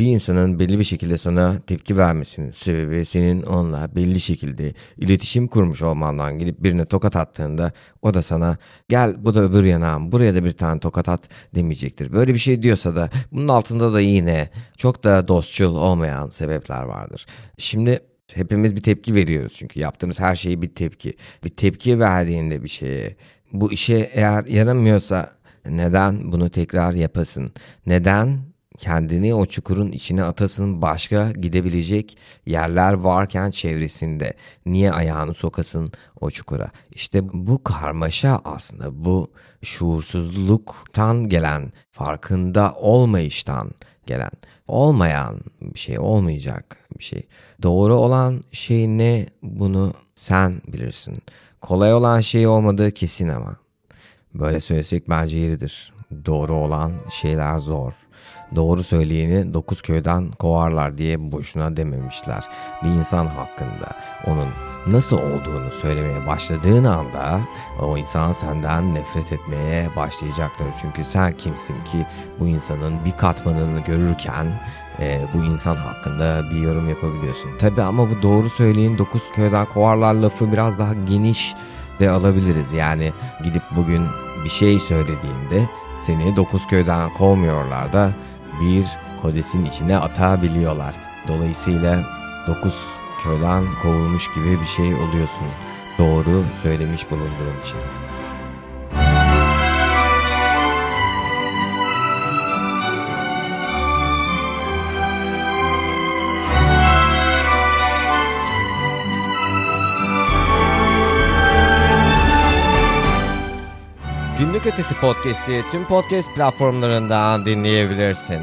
bir insanın belli bir şekilde sana tepki vermesinin sebebi senin onunla belli şekilde iletişim kurmuş olmandan gidip birine tokat attığında o da sana gel bu da öbür yanağım buraya da bir tane tokat at demeyecektir. Böyle bir şey diyorsa da bunun altında da yine çok da dostçul olmayan sebepler vardır. Şimdi hepimiz bir tepki veriyoruz çünkü yaptığımız her şeyi bir tepki. Bir tepki verdiğinde bir şeye bu işe eğer yaramıyorsa neden bunu tekrar yapasın? Neden kendini o çukurun içine atasın başka gidebilecek yerler varken çevresinde. Niye ayağını sokasın o çukura? İşte bu karmaşa aslında bu şuursuzluktan gelen farkında olmayıştan gelen olmayan bir şey olmayacak bir şey. Doğru olan şey ne? Bunu sen bilirsin. Kolay olan şey olmadığı kesin ama. Böyle söylesek bence yeridir. Doğru olan şeyler zor doğru söyleyeni dokuz köyden kovarlar diye boşuna dememişler. Bir insan hakkında onun nasıl olduğunu söylemeye başladığın anda o insan senden nefret etmeye başlayacaktır. Çünkü sen kimsin ki bu insanın bir katmanını görürken e, bu insan hakkında bir yorum yapabiliyorsun. Tabi ama bu doğru söyleyin dokuz köyden kovarlar lafı biraz daha geniş de alabiliriz. Yani gidip bugün bir şey söylediğinde seni dokuz köyden kovmuyorlar da bir kodesin içine atabiliyorlar. Dolayısıyla dokuz köyden kovulmuş gibi bir şey oluyorsun. Doğru söylemiş bulunduğun için. Günlük Ötesi Podcast'i tüm podcast platformlarından dinleyebilirsin.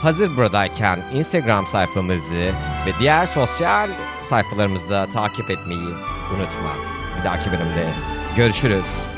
Hazır buradayken Instagram sayfamızı ve diğer sosyal sayfalarımızda takip etmeyi unutma. Bir dahaki bölümde görüşürüz.